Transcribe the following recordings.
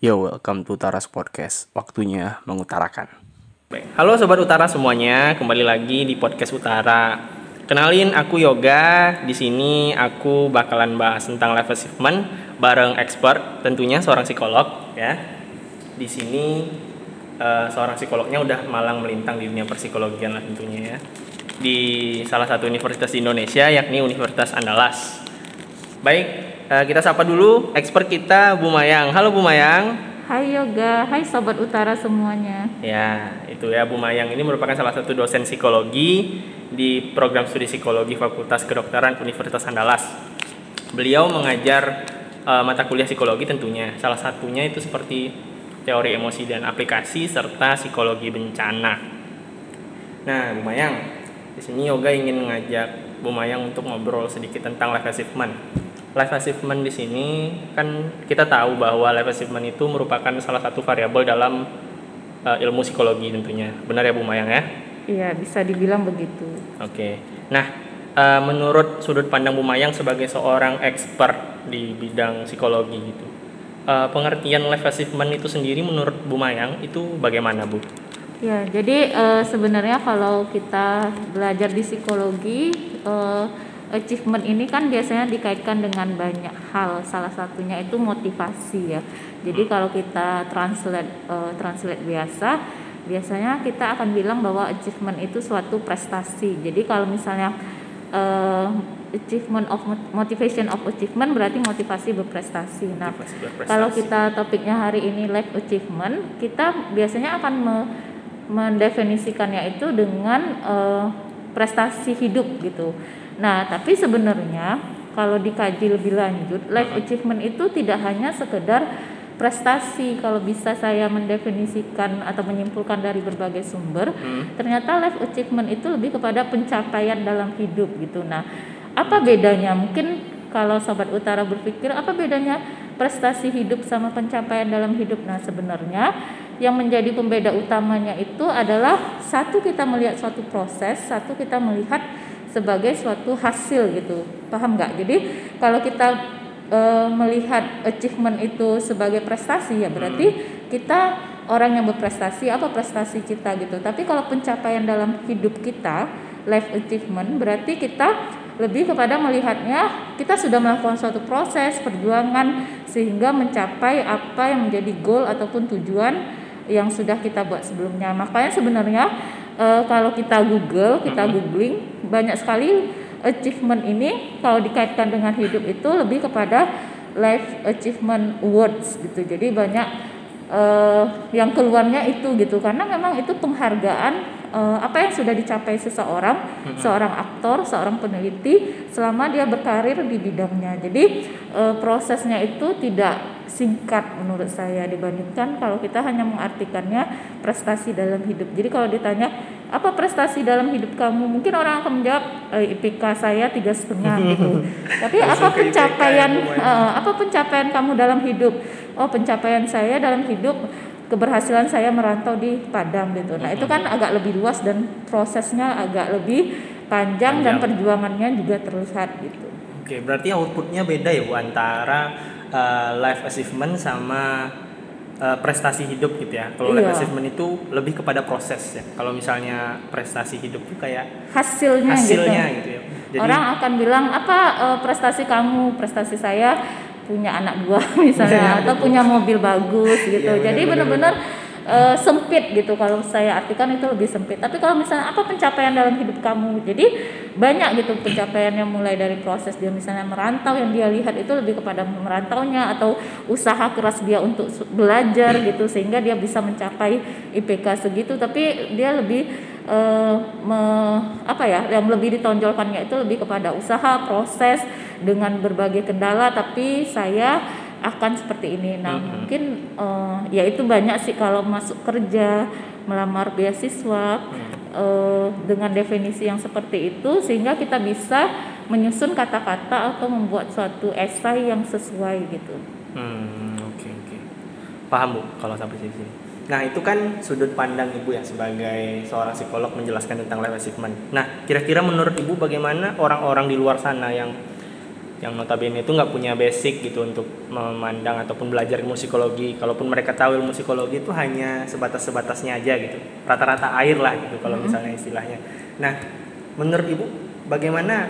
Yo, welcome to Utaras Podcast. Waktunya mengutarakan. Halo sobat Utara semuanya, kembali lagi di podcast Utara. Kenalin aku Yoga. Di sini aku bakalan bahas tentang life achievement bareng expert, tentunya seorang psikolog ya. Di sini eh, seorang psikolognya udah malang melintang di dunia psikologian lah tentunya ya. Di salah satu universitas di Indonesia yakni Universitas Andalas. Baik, eh, kita sapa dulu expert kita Bu Mayang. Halo Bu Mayang. Hai Yoga, hai Sobat Utara semuanya. Ya, itu ya Bu Mayang ini merupakan salah satu dosen psikologi di program studi psikologi Fakultas Kedokteran Universitas Andalas. Beliau mengajar eh, mata kuliah psikologi tentunya. Salah satunya itu seperti teori emosi dan aplikasi serta psikologi bencana. Nah, Bu Mayang, di sini Yoga ingin mengajak Bu Mayang untuk ngobrol sedikit tentang life achievement. Life achievement di sini kan kita tahu bahwa life achievement itu merupakan salah satu variabel dalam uh, ilmu psikologi tentunya. Benar ya Bu Mayang ya? Iya, bisa dibilang begitu. Oke. Nah, uh, menurut sudut pandang Bu Mayang sebagai seorang expert di bidang psikologi gitu. uh, pengertian life achievement itu sendiri menurut Bu Mayang itu bagaimana Bu? Ya, jadi eh, sebenarnya kalau kita belajar di psikologi, eh, achievement ini kan biasanya dikaitkan dengan banyak hal. Salah satunya itu motivasi ya. Jadi kalau kita translate eh, translate biasa, biasanya kita akan bilang bahwa achievement itu suatu prestasi. Jadi kalau misalnya eh, achievement of motivation of achievement berarti motivasi berprestasi. Nah, Motivasi berprestasi. kalau kita topiknya hari ini life achievement, kita biasanya akan me- mendefinisikannya itu dengan eh, prestasi hidup gitu. Nah, tapi sebenarnya kalau dikaji lebih lanjut, life achievement itu tidak hanya sekedar prestasi. Kalau bisa saya mendefinisikan atau menyimpulkan dari berbagai sumber, ternyata life achievement itu lebih kepada pencapaian dalam hidup gitu. Nah, apa bedanya? Mungkin kalau sobat utara berpikir apa bedanya prestasi hidup sama pencapaian dalam hidup? Nah, sebenarnya yang menjadi pembeda utamanya itu adalah satu kita melihat suatu proses, satu kita melihat sebagai suatu hasil gitu. Paham nggak? Jadi kalau kita e, melihat achievement itu sebagai prestasi ya berarti kita orang yang berprestasi apa prestasi kita gitu. Tapi kalau pencapaian dalam hidup kita, life achievement berarti kita lebih kepada melihatnya kita sudah melakukan suatu proses perjuangan sehingga mencapai apa yang menjadi goal ataupun tujuan yang sudah kita buat sebelumnya. Makanya sebenarnya eh, kalau kita Google, kita googling banyak sekali achievement ini kalau dikaitkan dengan hidup itu lebih kepada life achievement awards gitu. Jadi banyak eh, yang keluarnya itu gitu karena memang itu penghargaan eh, apa yang sudah dicapai seseorang, seorang aktor, seorang peneliti selama dia berkarir di bidangnya. Jadi eh, prosesnya itu tidak singkat menurut saya dibandingkan kalau kita hanya mengartikannya prestasi dalam hidup. Jadi kalau ditanya apa prestasi dalam hidup kamu, mungkin orang akan menjawab e, IPK saya tiga setengah gitu. Tapi apa pencapaian ya, ya. eh, apa pencapaian kamu dalam hidup? Oh pencapaian saya dalam hidup keberhasilan saya merantau di Padang gitu. Nah itu kan agak lebih luas dan prosesnya agak lebih panjang, dan Panjang. perjuangannya juga terlihat gitu. Oke, berarti outputnya beda ya Bu antara uh, life achievement sama uh, prestasi hidup gitu ya. Kalau life Iya. achievement itu lebih kepada proses ya. Kalau misalnya prestasi hidup itu kayak Hasilnya, hasilnya gitu. gitu, ya. Jadi Orang akan bilang apa eh, prestasi kamu, prestasi saya punya anak dua misalnya anak atau punya mobil bagus gitu. Iya, Jadi benar-benar. eh, sempit gitu kalau saya artikan itu lebih sempit. Tapi kalau misalnya apa pencapaian dalam hidup kamu? Jadi banyak gitu pencapaiannya mulai dari proses dia misalnya merantau yang dia lihat itu lebih kepada merantaunya atau usaha keras dia untuk belajar gitu sehingga dia bisa mencapai IPK segitu tapi dia lebih eh, me- apa ya yang lebih ditonjolkannya itu lebih kepada usaha proses dengan berbagai kendala tapi saya akan seperti ini nah mungkin eh, ya itu banyak sih kalau masuk kerja melamar beasiswa eh, dengan definisi yang seperti itu sehingga kita bisa menyusun kata-kata atau membuat suatu esai yang sesuai gitu Hmm, oke oke. Paham Bu kalau sampai sini. Nah, itu kan sudut pandang Ibu ya sebagai seorang psikolog menjelaskan tentang life achievement. Nah, kira-kira menurut Ibu bagaimana orang-orang di luar sana yang yang notabene itu nggak punya basic gitu untuk memandang ataupun belajar ilmu psikologi. Kalaupun mereka tahu ilmu psikologi itu hanya sebatas-sebatasnya aja gitu. Rata-rata air lah gitu kalau misalnya istilahnya. Nah, menurut Ibu bagaimana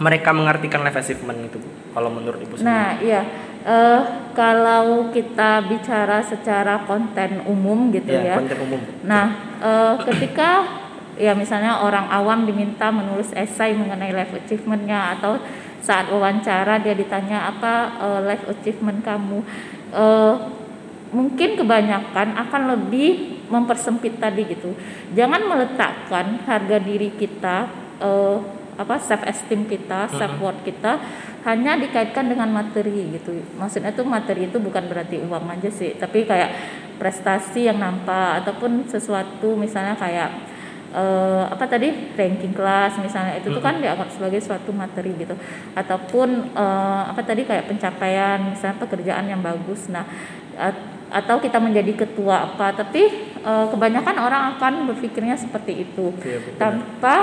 mereka mengartikan life achievement itu Bu? Kalau menurut Ibu sendiri? Nah, iya. Eh, kalau kita bicara secara konten umum gitu ya, ya. konten umum. Nah, eh, ketika ya misalnya orang awam diminta menulis esai mengenai life achievementnya atau saat wawancara dia ditanya apa eh, life achievement kamu, Eh, mungkin kebanyakan akan lebih mempersempit tadi gitu. Jangan meletakkan harga diri kita, eh, apa self esteem kita, self worth kita hanya dikaitkan dengan materi gitu. Maksudnya tuh materi itu bukan berarti uang aja sih, tapi kayak prestasi yang nampak ataupun sesuatu misalnya kayak eh, apa tadi ranking kelas misalnya itu tuh kan dianggap sebagai suatu materi gitu. Ataupun eh, apa tadi kayak pencapaian misalnya pekerjaan yang bagus. Nah at- atau kita menjadi ketua apa tapi eh, kebanyakan orang akan berpikirnya seperti itu. Betul. tanpa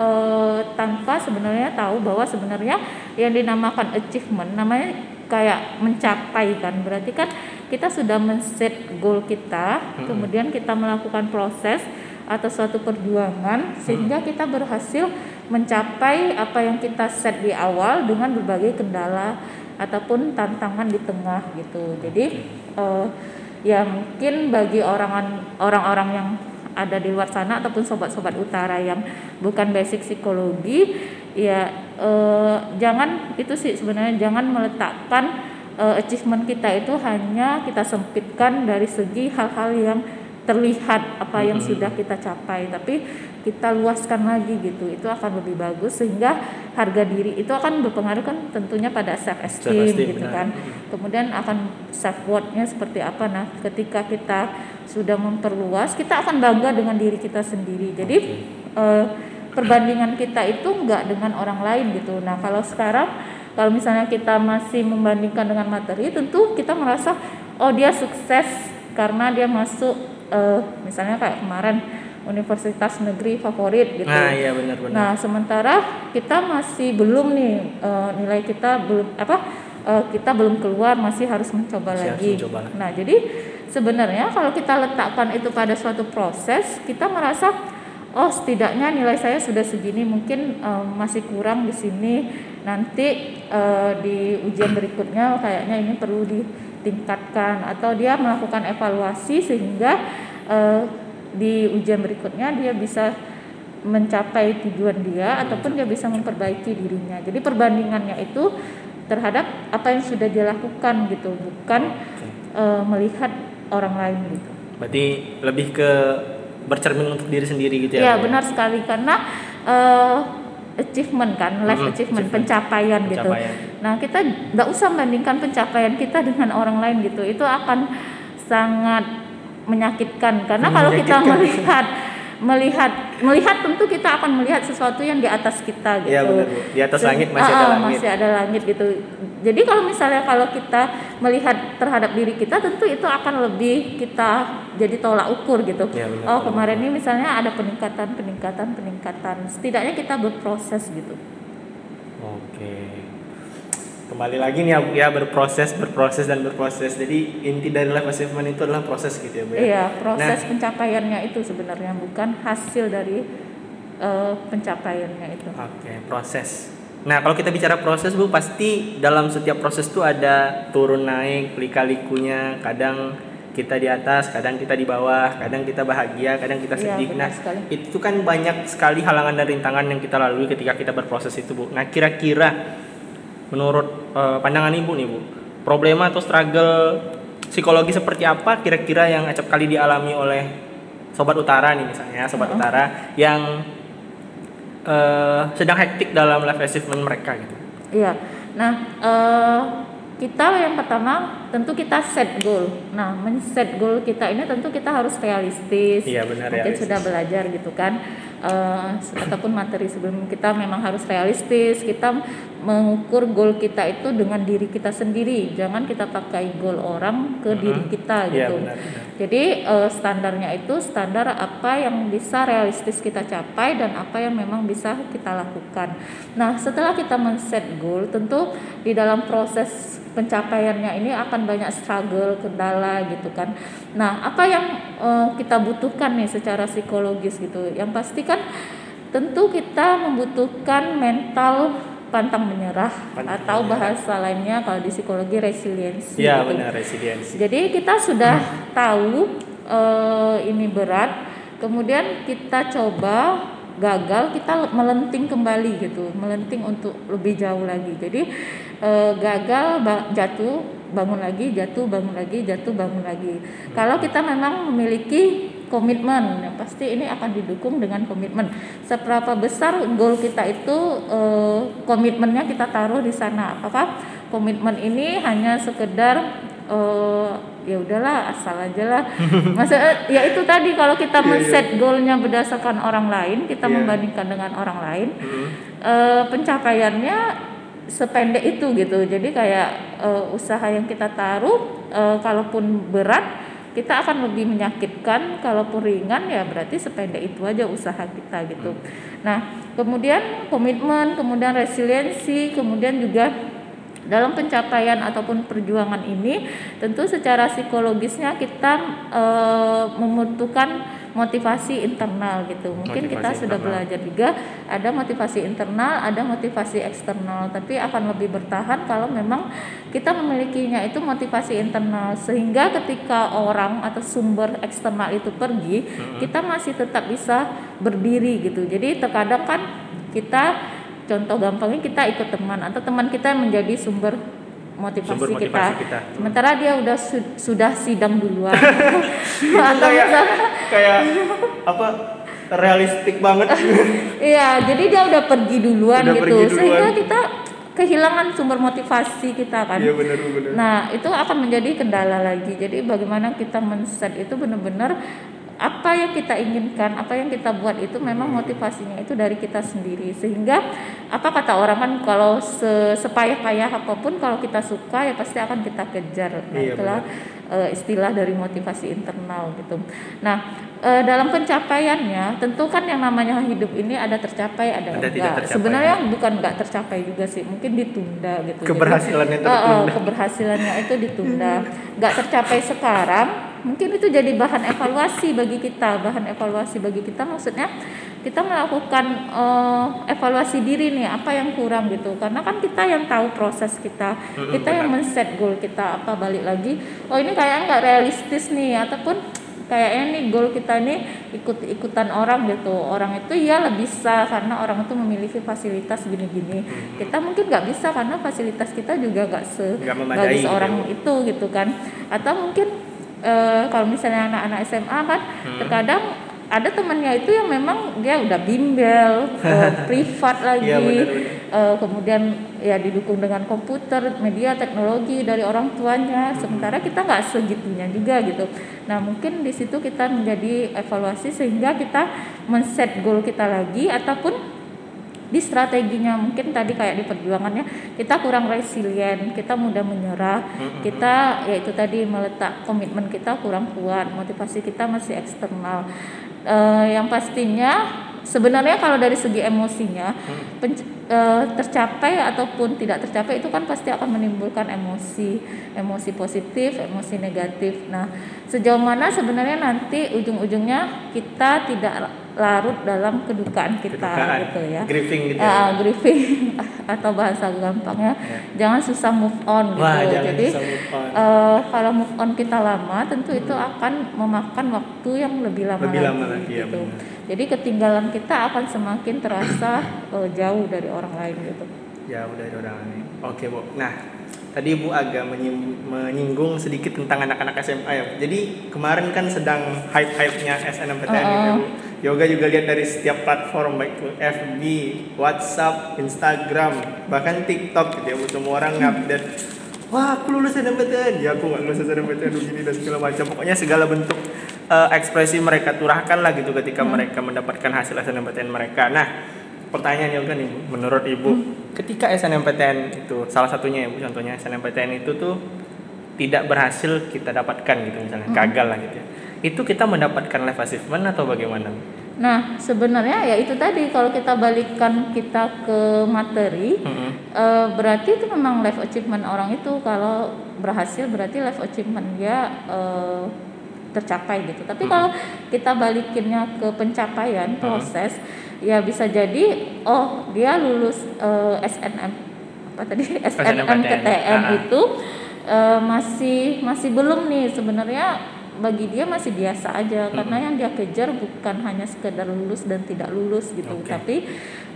eh, tanpa sebenarnya tahu bahwa sebenarnya yang dinamakan achievement namanya kayak mencapai kan. Berarti kan kita sudah men-set goal kita kemudian kita melakukan proses atau suatu perjuangan sehingga kita berhasil mencapai apa yang kita set di awal dengan berbagai kendala ataupun tantangan di tengah gitu. Jadi eh, ya mungkin bagi orang orang-orang yang ada di luar sana ataupun sobat-sobat utara yang bukan basic psikologi ya eh, jangan itu sih sebenarnya jangan meletakkan eh, achievement kita itu hanya kita sempitkan dari segi hal-hal yang terlihat apa yang sudah kita capai tapi kita luaskan lagi gitu. Itu akan lebih bagus sehingga harga diri itu akan berpengaruh kan tentunya pada self esteem gitu benar. kan. Kemudian akan self worth-nya seperti apa. Nah ketika kita sudah memperluas kita akan bangga dengan diri kita sendiri. Jadi eh, perbandingan kita itu enggak dengan orang lain gitu. Nah kalau sekarang kalau misalnya kita masih membandingkan dengan materi tentu kita merasa oh dia sukses karena dia masuk eh, misalnya kayak kemarin universitas negeri favorit gitu Nah, iya benar-benar. Nah, sementara kita masih belum nih eh, nilai kita belum apa eh, kita belum keluar masih harus mencoba Masih harus lagi. mencoba lagi. Nah, jadi sebenarnya kalau kita letakkan itu pada suatu proses, kita merasa oh setidaknya nilai saya sudah segini, mungkin eh, masih kurang di sini. Nanti eh, di ujian berikutnya kayaknya ini perlu ditingkatkan atau dia melakukan evaluasi sehingga eh, di ujian berikutnya dia bisa mencapai tujuan dia ataupun dia bisa memperbaiki dirinya. Jadi perbandingannya itu terhadap apa yang sudah dia lakukan gitu, bukan eh, melihat orang lain gitu. Berarti lebih ke bercermin untuk diri sendiri gitu Ya ya. Bu? benar sekali karena eh, achievement kan, life Mm-mm, achievement, achievement. pencapaian, gitu. Pencapaian. Nah kita nggak usah membandingkan pencapaian kita dengan orang lain gitu, itu akan sangat menyakitkan karena kalau kita melihat melihat melihat tentu kita akan melihat sesuatu yang di atas kita gitu. Iya, benar. Di atas langit masih Ah, ada ah, langit. Masih ada langit gitu. Jadi kalau misalnya kalau kita melihat terhadap diri kita tentu itu akan lebih kita jadi tolak ukur gitu. Iya, benar, oh kemarin ini misalnya ada peningkatan peningkatan peningkatan. Setidaknya kita berproses gitu. Oke. Kembali lagi nih ya, ya berproses, berproses dan berproses. Jadi inti dari life achievement itu adalah proses gitu ya, Bu. ya? Iya proses Nah, pencapaiannya itu sebenarnya bukan hasil dari eh, pencapaiannya itu. Oke, proses. Nah, kalau kita bicara proses, Bu, pasti dalam setiap proses itu ada turun naik, lika-likunya. Kadang kita di atas, kadang kita di bawah, kadang kita bahagia, kadang kita Iya, sedih. benar nah, sekali. itu kan banyak sekali halangan dan rintangan yang kita lalui ketika kita berproses itu, Bu. Nah, kira-kira menurut eh, pandangan Ibu nih, Bu, problema atau struggle psikologi seperti apa kira-kira yang acap kali dialami oleh sobat utara nih misalnya, sobat Mm-mm. utara yang eh, sedang hektik dalam life achievement mereka gitu. Iya. Nah, eh, kita yang pertama tentu kita set goal. Nah, men-set goal kita ini tentu kita harus realistis. Iya, benar, Mungkin realistis. sudah belajar gitu kan. Eh, ataupun materi sebelum kita memang harus realistis. Kita mengukur goal kita itu dengan diri kita sendiri. Jangan kita pakai goal orang ke diri kita Iya, gitu. benar, benar. Jadi eh, standarnya itu standar apa yang bisa realistis kita capai dan apa yang memang bisa kita lakukan. Nah, setelah kita men-set goal, tentu di dalam proses pencapaiannya ini akan banyak struggle, kendala gitu kan. Nah, apa yang eh, kita butuhkan nih secara psikologis gitu? Yang pasti kan tentu kita membutuhkan mental pantang menyerah Pantang atau menyerah. bahasa lainnya kalau di psikologi resiliensi. Iya gitu. benar resiliensi. Jadi kita sudah tahu eh, ini berat, kemudian kita coba gagal, kita melenting kembali gitu, melenting untuk lebih jauh lagi. Jadi eh, gagal ba- jatuh, bangun lagi, jatuh, bangun lagi, jatuh, bangun lagi. Kalau kita memang memiliki komitmen, yang pasti ini akan didukung dengan komitmen. Seberapa besar goal kita itu eh, komitmennya kita taruh di sana. Apakah komitmen ini hanya sekedar eh ya udahlah asal aja lah masa ya itu tadi kalau kita men-set goalnya berdasarkan orang lain kita Iya. membandingkan dengan orang lain Hmm. eh, pencapaiannya sependek itu gitu. Jadi kayak eh, usaha yang kita taruh eh, kalaupun berat kita akan lebih menyakitkan. Kalaupun ringan ya berarti sependek itu aja usaha kita gitu. Nah kemudian komitmen kemudian resiliensi kemudian juga dalam pencapaian ataupun perjuangan ini tentu secara psikologisnya kita eh, membutuhkan motivasi internal gitu. Mungkin kita Motivasi sudah internal. belajar juga ada motivasi internal ada motivasi eksternal. Tapi akan lebih bertahan kalau memang kita memilikinya itu motivasi internal. Sehingga ketika orang atau sumber eksternal itu pergi kita masih tetap bisa berdiri gitu. Jadi terkadang kan kita contoh gampangnya kita ikut teman atau teman kita menjadi sumber motivasi, Sumber motivasi kita. kita. Sementara dia udah su- sudah sidang duluan. atau kayak kayak apa realistik banget. Iya, jadi dia udah pergi duluan Udah gitu. pergi duluan. Sehingga kita kehilangan sumber motivasi kita kan. Iya benar benar. Nah, itu akan menjadi kendala lagi. Jadi bagaimana kita men-set itu benar-benar apa yang kita inginkan, apa yang kita buat itu memang motivasinya itu dari kita sendiri. Sehingga apa kata orang kan kalau se sepayah-payah apa pun kalau kita suka ya pasti akan kita kejar. Nah, Iya, itulah eh, istilah dari motivasi internal gitu. Nah, eh, dalam pencapaiannya tentu kan yang namanya hidup ini ada tercapai, ada, Ada tidak enggak. tercapai. Sebenarnya bukan enggak tercapai juga sih, mungkin ditunda gitu. Keberhasilannya Eh, keberhasilannya itu ditunda nggak tercapai sekarang mungkin itu jadi bahan evaluasi bagi kita bahan evaluasi bagi kita. Maksudnya kita melakukan eh, evaluasi diri nih apa yang kurang gitu. Karena kan kita yang tahu proses kita. Kita yang men-set goal kita apa balik lagi oh ini kayaknya nggak realistis nih ataupun kayaknya nih goal kita ini ikut ikutan orang gitu. Orang itu ya lebih bisa karena orang itu memiliki fasilitas gini-gini. Kita mungkin nggak bisa karena fasilitas kita juga nggak se Nggak bagi gitu. seorang itu gitu kan. Atau mungkin eh, kalau misalnya anak-anak SMA kan Hmm. terkadang ada temannya itu yang memang dia udah bimbel eh, privat lagi Iya, benar-benar. eh, kemudian ya didukung dengan komputer media teknologi dari orang tuanya sementara kita nggak segitunya juga gitu nah mungkin di situ kita menjadi evaluasi sehingga kita men-set goal kita lagi ataupun di strateginya mungkin tadi kayak di perjuangannya kita kurang resilient kita mudah menyerah. Kita yaitu tadi meletak komitmen kita kurang kuat motivasi kita masih eksternal. Eh, yang pastinya sebenarnya kalau dari segi emosinya penc- eh, tercapai ataupun tidak tercapai itu kan pasti akan menimbulkan emosi emosi positif emosi negatif. Nah sejauh mana sebenarnya nanti ujung-ujungnya kita tidak larut dalam kedukaan kita Kedukaan. gitu ya Grieving gitu. Ah, ya. grieving atau bahasa gampangnya jangan susah move on gitu Wah, jadi move on. eh, kalau move on kita lama tentu itu akan memakan waktu yang lebih lama Lebih lagi, lama lagi, ya, gitu benar. jadi ketinggalan kita akan semakin terasa eh, jauh dari orang lain gitu Ya udah ada orang ini. Oke bu. Nah tadi ibu agak menying- menyinggung sedikit tentang anak-anak SMA ya. Jadi kemarin kan sedang hype-hype-nya SNMPTN gitu ya bu. Yoga juga lihat dari setiap platform baik itu FB, WhatsApp, Instagram, bahkan TikTok gitu ya. Semua orang ngupdate. Wah aku lulus SNMPTN. Ya aku nggak lulus SNMPTN begini dan segala macam. Pokoknya segala bentuk eh, ekspresi mereka turahkan lah gitu ketika mereka mendapatkan hasil SNMPTN mereka. Nah pertanyaan Yoga nih menurut ibu ketika SNMPTN itu salah satunya ya bu contohnya SNMPTN itu tuh tidak berhasil kita dapatkan gitu misalnya Hmm. gagal lah gitu ya. Itu kita mendapatkan life achievement atau bagaimana? Nah, sebenarnya ya itu tadi kalau kita balikkan kita ke materi, Mm-mm. eh, berarti itu memang life achievement orang itu. Kalau berhasil berarti life achievement dia eh, tercapai gitu. Tapi kalau kita balikinnya ke pencapaian proses, ya bisa jadi oh dia lulus eh, SNM apa tadi? SNMPTN Ah. itu eh, masih masih belum nih sebenarnya bagi dia masih biasa aja karena yang dia kejar bukan hanya sekedar lulus dan tidak lulus gitu Oke. tapi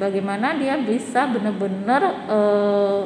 bagaimana dia bisa benar-benar eh,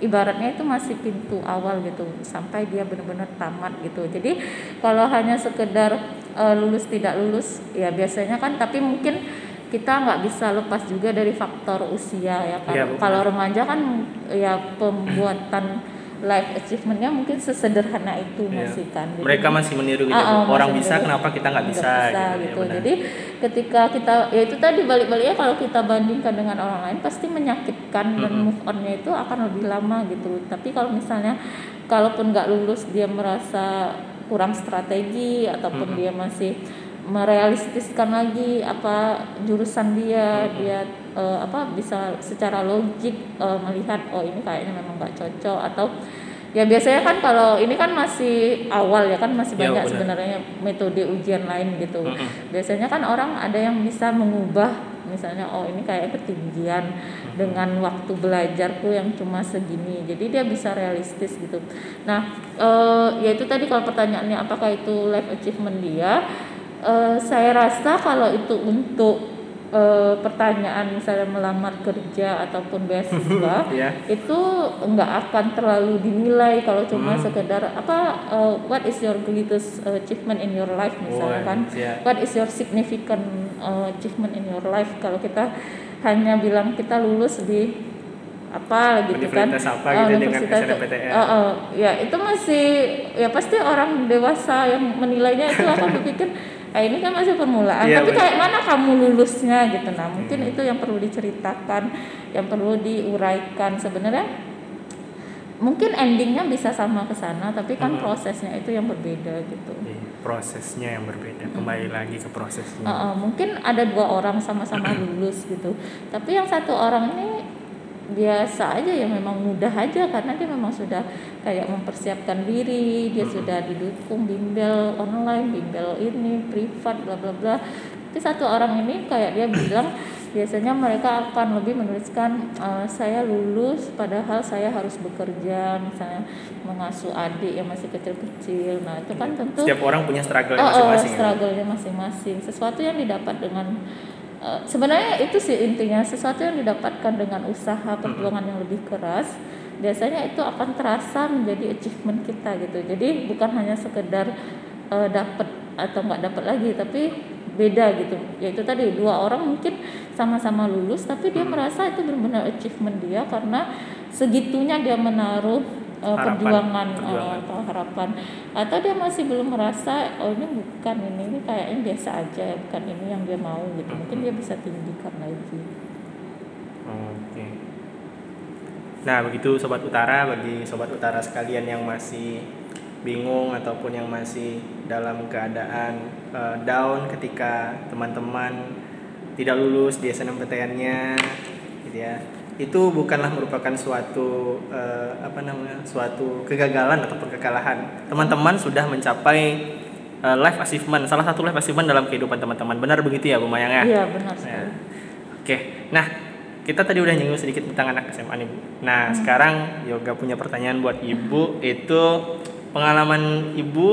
ibaratnya itu masih pintu awal gitu sampai dia benar-benar tamat gitu jadi kalau hanya sekedar eh, lulus tidak lulus ya biasanya kan tapi mungkin kita nggak bisa lepas juga dari faktor usia ya kan Bu. kalau remaja kan ya pembuatan life achievementnya mungkin sesederhana itu Iya. masih kan Jadi- Mereka masih meniru gitu. Ah, Orang bisa meniru. kenapa kita nggak bisa, Nggak gitu, ya, gitu. benar. Jadi ketika kita ya itu tadi balik-baliknya kalau kita bandingkan dengan orang lain pasti menyakitkan dan Mm-mm. move onnya itu akan lebih lama gitu. Tapi kalau misalnya kalaupun nggak lulus dia merasa kurang strategi ataupun Mm-mm. dia masih merealistiskan lagi apa jurusan dia Mm-mm. dia eh, apa bisa secara logik eh, melihat oh ini kayaknya memang nggak cocok atau ya biasanya kan kalau ini kan masih awal ya kan masih Iya, banyak benar. sebenarnya metode ujian lain gitu Mm-mm. biasanya kan orang ada yang bisa mengubah misalnya oh ini kayak ketinggian dengan waktu belajarku yang cuma segini jadi dia bisa realistis gitu nah eh, ya itu tadi kalau pertanyaannya apakah itu life achievement dia eh, saya rasa kalau itu untuk eh, pertanyaan misalnya melamar kerja ataupun beasiswa Ya. itu nggak akan terlalu dinilai kalau cuma Hmm. sekedar apa uh, what is your greatest uh, achievement in your life misalnya Oh, kan siap. what is your significant uh, achievement in your life kalau kita hanya bilang kita lulus di apa gitu kan Universitas apa Uh, gitu dengan universitas- SNMPTN. uh, uh, ya itu masih ya pasti orang dewasa yang menilainya itu akan berpikir ah ini kan masih permulaan Iya, tapi benar. kayak mana kamu lulusnya gitu nah mungkin Hmm. itu yang perlu diceritakan yang perlu diuraikan sebenarnya mungkin endingnya bisa sama ke sana tapi kan Hmm. prosesnya itu yang berbeda gitu Iya, prosesnya yang berbeda. Kembali lagi ke prosesnya. Uh, uh, mungkin ada dua orang sama-sama lulus gitu tapi yang satu orang ini biasa aja ya memang mudah aja karena dia memang sudah kayak mempersiapkan diri dia sudah didukung bimbel online bimbel ini privat bla bla bla tapi satu orang ini kayak dia bilang biasanya mereka akan lebih menuliskan "Eh, saya lulus padahal saya harus bekerja misalnya mengasuh adik yang masih kecil-kecil nah itu kan tentu Setiap orang punya struggle Oh, oh, masing-masing. ya. struggle-nya masing-masing. Sesuatu yang didapat dengan eh, sebenarnya itu sih intinya sesuatu yang didapatkan dengan usaha perjuangan yang lebih keras biasanya itu akan terasa menjadi achievement kita gitu. Jadi bukan hanya sekedar eh, dapat atau nggak dapat lagi tapi beda gitu. Yaitu tadi dua orang mungkin sama-sama lulus tapi dia merasa itu benar-benar achievement dia karena segitunya dia menaruh eh, Harapan, perjuangan, perjuangan. atau harapan atau dia masih belum merasa oh ini bukan ini ini kayaknya biasa aja bukan ini yang dia mau gitu mungkin dia bisa tinggikan lagi Oke. Nah, begitu sobat utara bagi sobat utara sekalian yang masih bingung ataupun yang masih dalam keadaan eh, down ketika teman-teman tidak lulus di SNMPTN-nya gitu ya. Itu bukanlah merupakan suatu eh, apa namanya? suatu kegagalan ataupun kekalahan. Teman-teman sudah mencapai eh, life achievement, salah satu life achievement dalam kehidupan teman-teman. Benar begitu ya, Bu Mayang ya? iya benar Ya. Oke, nah kita tadi udah nyinggung sedikit tentang anak SMA nih Bu. Nah sekarang Yoga punya pertanyaan buat Ibu itu pengalaman Ibu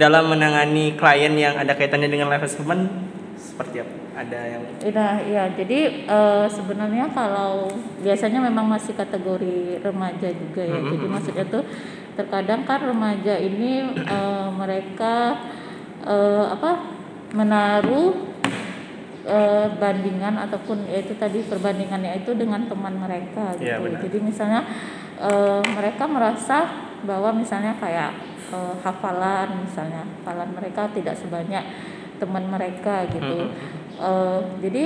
dalam menangani klien yang ada kaitannya dengan life assessment seperti apa? Ada yang Nah, ya jadi eh, sebenarnya kalau biasanya memang masih kategori remaja juga ya. Jadi maksudnya tuh terkadang kan remaja ini eh, mereka eh, apa menaruh eh, bandingan ataupun ya itu tadi perbandingannya itu dengan teman mereka gitu. Iya, benar. Jadi misalnya eh, mereka merasa bahwa misalnya kayak eh, hafalan misalnya hafalan mereka tidak sebanyak teman mereka gitu. Eh, jadi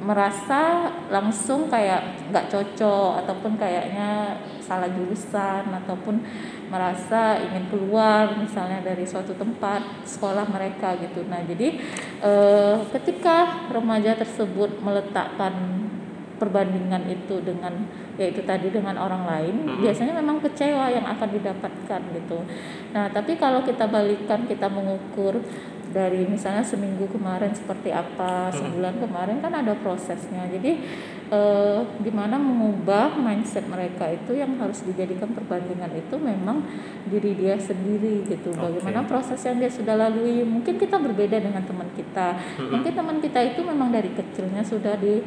merasa langsung kayak nggak cocok ataupun kayaknya salah jurusan ataupun merasa ingin keluar misalnya dari suatu tempat sekolah mereka gitu. Nah, jadi eh, ketika remaja tersebut meletakkan perbandingan itu dengan yaitu tadi dengan orang lain Mhm. biasanya memang kecewa yang akan didapatkan gitu. Nah, tapi kalau kita balikkan kita mengukur dari misalnya seminggu kemarin seperti apa, sebulan kemarin kan ada prosesnya. Jadi eh, gimana mengubah mindset mereka itu yang harus dijadikan perbandingan itu memang diri dia sendiri gitu. Oke. Bagaimana proses yang dia sudah lalui. Mungkin kita berbeda dengan teman kita. Mungkin teman kita itu memang dari kecilnya sudah di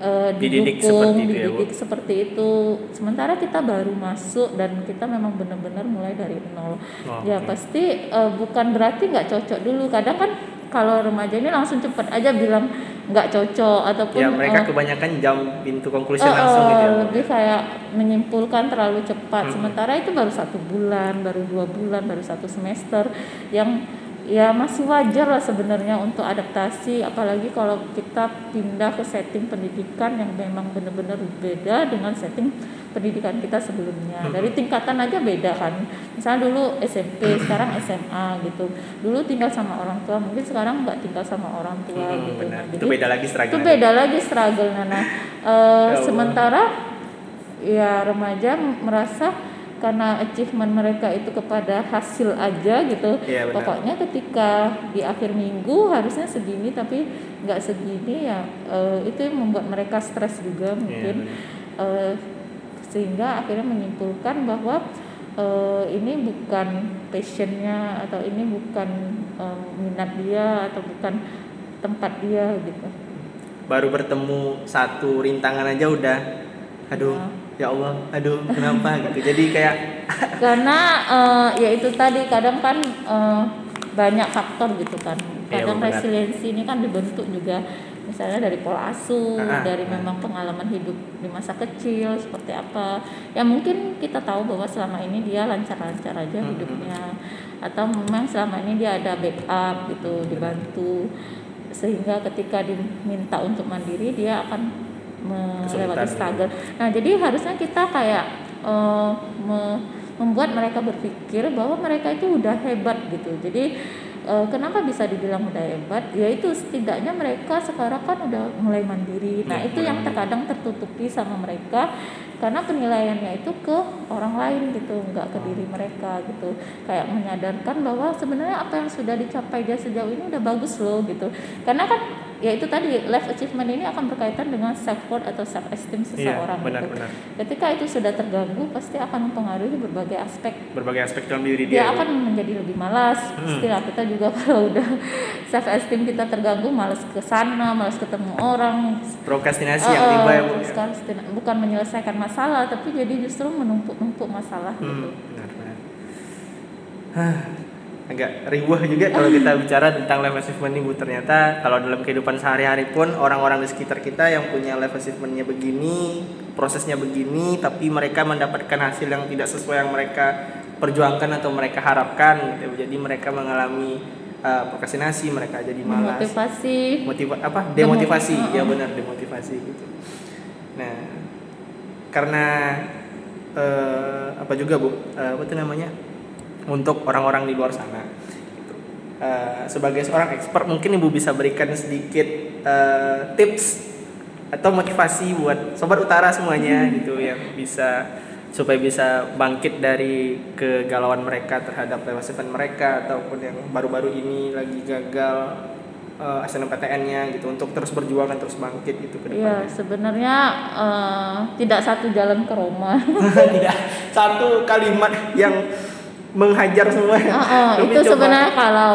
eh, Dididik didukung, seperti itu ya, dididik seperti itu. Sementara kita baru masuk dan kita memang benar-benar mulai dari nol. Oh, ya oke. pasti eh, bukan berarti nggak cocok dulu. Kadang kan kalau remaja ini langsung cepat aja bilang nggak cocok ataupun Ya mereka eh, kebanyakan jam pintu konklusi eh, langsung gitu ya. Lebih kayak menyimpulkan terlalu cepat. Hmm. Sementara itu baru satu bulan, baru dua bulan, baru satu semester yang ya masih wajar lah sebenarnya untuk adaptasi apalagi kalau kita pindah ke setting pendidikan yang memang benar-benar beda dengan setting pendidikan kita sebelumnya Hmm. dari tingkatan aja beda kan misalnya dulu SMP sekarang SMA gitu dulu tinggal sama orang tua mungkin sekarang nggak tinggal sama orang tua Hmm, gitu benar. Nah, Itu jadi- beda lagi struggle. itu beda lagi struggle nah eh, Allah. sementara ya remaja merasa karena achievement mereka itu kepada hasil aja gitu. Iya, benar. pokoknya ketika di akhir minggu harusnya segini tapi nggak segini ya eh, itu yang membuat mereka stres juga mungkin. Eh, sehingga akhirnya menyimpulkan bahwa eh, ini bukan passionnya atau ini bukan eh, minat dia atau bukan tempat dia gitu. Baru bertemu satu rintangan aja udah. Aduh. Ya Allah, aduh kenapa gitu. Jadi kayak karena eh, ya itu tadi kadang kan eh, banyak faktor gitu kan Iya, kadang benar. resiliensi ini kan dibentuk juga misalnya dari pola asuh Ah, dari ah. memang pengalaman hidup di masa kecil seperti apa ya mungkin kita tahu bahwa selama ini dia lancar-lancar aja Hmm, hidupnya atau memang selama ini dia ada backup gitu dibantu sehingga ketika diminta untuk mandiri dia akan melewati struggle. Nah jadi harusnya kita kayak eh, me- membuat mereka berpikir bahwa mereka itu udah hebat gitu. Jadi eh, kenapa bisa dibilang udah hebat? Yaitu setidaknya mereka sekarang kan udah mulai mandiri. Nah Iya, itu mulai yang terkadang tertutupi sama mereka karena penilaiannya itu ke orang lain gitu nggak ke diri mereka gitu. Kayak menyadarkan bahwa sebenarnya apa yang sudah dicapai dia sejauh ini udah bagus loh gitu. Karena kan ya itu tadi life achievement ini akan berkaitan dengan self worth atau self esteem iya, seseorang gitu. benar-benar. ketika itu sudah terganggu pasti akan mempengaruhi berbagai aspek Berbagai aspek dalam diri dia dia. akan menjadi lebih malas Hmm. kita juga kalau udah self esteem kita terganggu malas ke sana malas ketemu orang Prokrastinasi Eh, yang tiba ya, Bu. ya. bukan menyelesaikan masalah tapi jadi justru menumpuk-numpuk masalah gitu Hmm, benar benar. Hah, agak ribuh juga kalau kita bicara tentang life achievement. Ternyata kalau dalam kehidupan sehari-hari pun orang-orang di sekitar kita yang punya life achievementnya begini, prosesnya begini, tapi mereka mendapatkan hasil yang tidak sesuai yang mereka perjuangkan atau mereka harapkan. gitu. Jadi mereka mengalami uh, prokrastinasi, mereka jadi malas. motivasi motiva apa demotivasi Demo- ya benar demotivasi gitu nah karena eh, apa juga bu Eh, apa itu namanya untuk orang-orang di luar sana gitu. Eh, sebagai seorang expert mungkin ibu bisa berikan sedikit eh, tips atau motivasi buat sobat utara semuanya gitu yang bisa supaya bisa bangkit dari kegalauan mereka terhadap lewat event mereka ataupun yang baru-baru ini lagi gagal uh, SNMPTN-nya gitu untuk terus berjuang dan terus bangkit gitu ke Iya, depannya. sebenarnya eh, tidak satu jalan ke Roma. Tidak satu kalimat yang menghajar semua. Ah, Tapi itu coba- sebenarnya kalau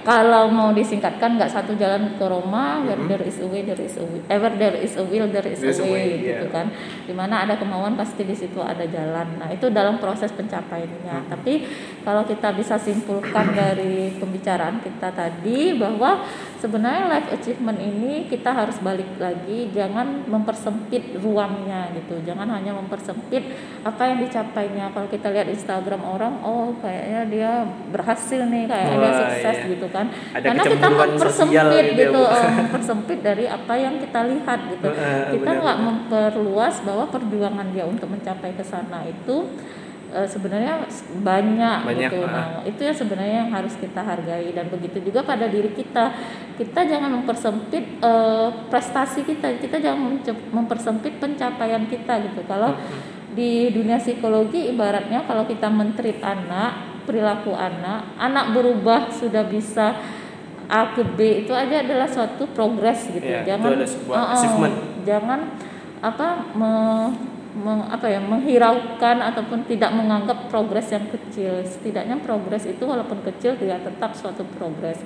kalau mau disingkatkan nggak satu jalan ke Roma, where Mhm. there is a way, there is a way. Eh, where there is a will, there is There's a way, way, gitu kan. Di mana ada kemauan pasti di situ ada jalan. Nah itu dalam proses pencapaiannya. Mhm. Tapi kalau kita bisa simpulkan dari pembicaraan kita tadi bahwa sebenarnya life achievement ini kita harus balik lagi jangan mempersempit ruangnya gitu. Jangan hanya mempersempit apa yang dicapainya. Kalau kita lihat Instagram orang oh kayaknya dia berhasil nih kayaknya dia sukses iya. gitu kan. Ada karena kita mempersempit gitu ya, gitu Bu. eh, mempersempit dari apa yang kita lihat gitu. Kita nggak memperluas bahwa perjuangan dia untuk mencapai ke sana itu eh, sebenarnya banyak, Banyak, gitu. ah. Nah, itu yang sebenarnya yang harus kita hargai dan begitu juga pada diri kita. Kita jangan mempersempit eh, prestasi kita. Kita jangan mempersempit pencapaian kita gitu. Kalau di dunia psikologi ibaratnya kalau kita mentreat anak, perilaku anak, anak berubah sudah bisa A ke B itu aja adalah suatu progres gitu. Itu jangan ada sebuah uh-uh, achievement. jangan apa me- meng- apa ya menghiraukan ataupun tidak menganggap progres yang kecil. Setidaknya progres itu walaupun kecil dia tetap suatu progres.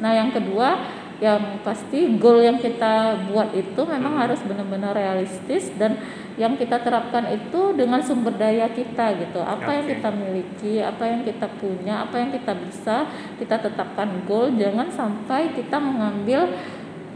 Nah, yang kedua yang pasti goal yang kita buat itu memang harus benar-benar realistis dan yang kita terapkan itu dengan sumber daya kita gitu. Apa yang kita miliki, apa yang kita punya, apa yang kita bisa, kita tetapkan goal. Jangan sampai kita mengambil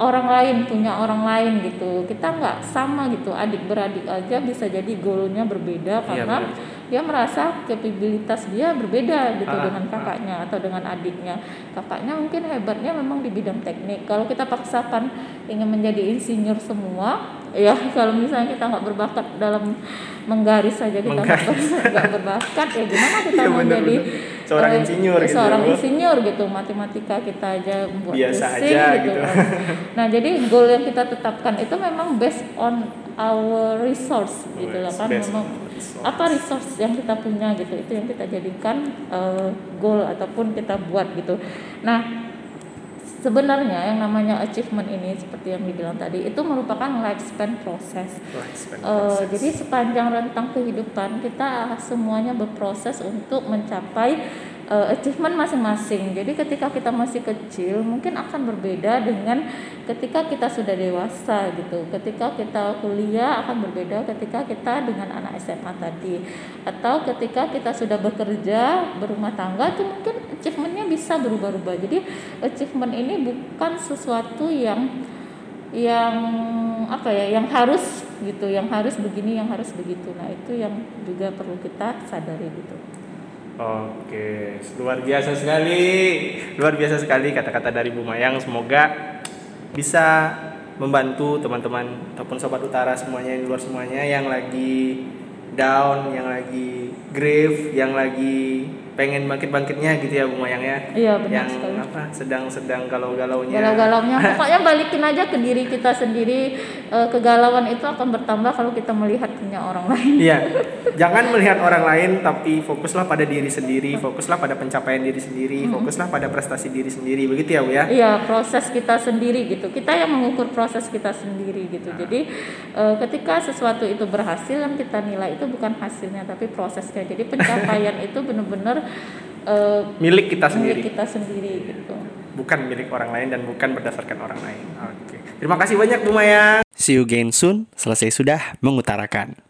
orang lain punya orang lain gitu kita nggak sama gitu adik beradik aja bisa jadi goalnya berbeda Iya, karena benar. dia merasa kapabilitas dia berbeda gitu Ah, dengan ah. kakaknya atau dengan adiknya kakaknya mungkin hebatnya memang di bidang teknik kalau kita paksakan ingin menjadi insinyur semua ya kalau misalnya kita nggak berbakat dalam menggaris saja kita nggak ber- berbakat ya gimana kita Iya, mau jadi. Seorang eh, insinyur gitu seorang ya, insinyur gitu matematika kita aja buat Biasa pusing aja gitu, gitu. Nah, jadi goal yang kita tetapkan itu memang based on our resource gitu loh kan memang resource. apa resource yang kita punya gitu itu yang kita jadikan eh, goal ataupun kita buat gitu. Nah, sebenarnya yang namanya achievement ini seperti yang dibilang tadi itu merupakan lifespan proses. Lifespan process. jadi sepanjang rentang kehidupan kita semuanya berproses untuk mencapai eh, achievement masing-masing. Jadi ketika kita masih kecil mungkin akan berbeda dengan ketika kita sudah dewasa gitu. Ketika kita kuliah akan berbeda ketika kita dengan anak SMA tadi. Atau ketika kita sudah bekerja berumah tangga itu mungkin achievementnya bisa berubah-ubah. Jadi achievement ini bukan sesuatu yang yang apa ya yang harus gitu yang harus begini yang harus begitu nah itu yang juga perlu kita sadari gitu Oke, luar biasa sekali. Luar biasa sekali kata-kata dari Bu Mayang. Semoga bisa membantu teman-teman ataupun sobat utara semuanya di luar semuanya yang lagi down, yang lagi grief, yang lagi pengen bangkit-bangkitnya gitu ya Bu Mayang ya. Iya, benar yang sekali. apa sedang-sedang galau-galaunya. galau-galaunya pokoknya balikin aja ke diri kita sendiri Eh, kegalauan itu akan bertambah kalau kita melihat punya orang lain Iya, jangan melihat orang lain, tapi fokuslah pada diri sendiri, fokuslah pada pencapaian diri sendiri, fokuslah pada prestasi diri sendiri, begitu ya Bu ya? Iya proses kita sendiri gitu. Kita yang mengukur proses kita sendiri gitu. Jadi eh, ketika sesuatu itu berhasil yang kita nilai itu bukan hasilnya tapi prosesnya. Jadi pencapaian itu benar-benar eh, Milik kita milik sendiri, kita sendiri gitu. bukan milik orang lain dan bukan berdasarkan orang lain. Oke, terima kasih banyak Bu Maya. See you again soon. Selesai sudah mengutarakan.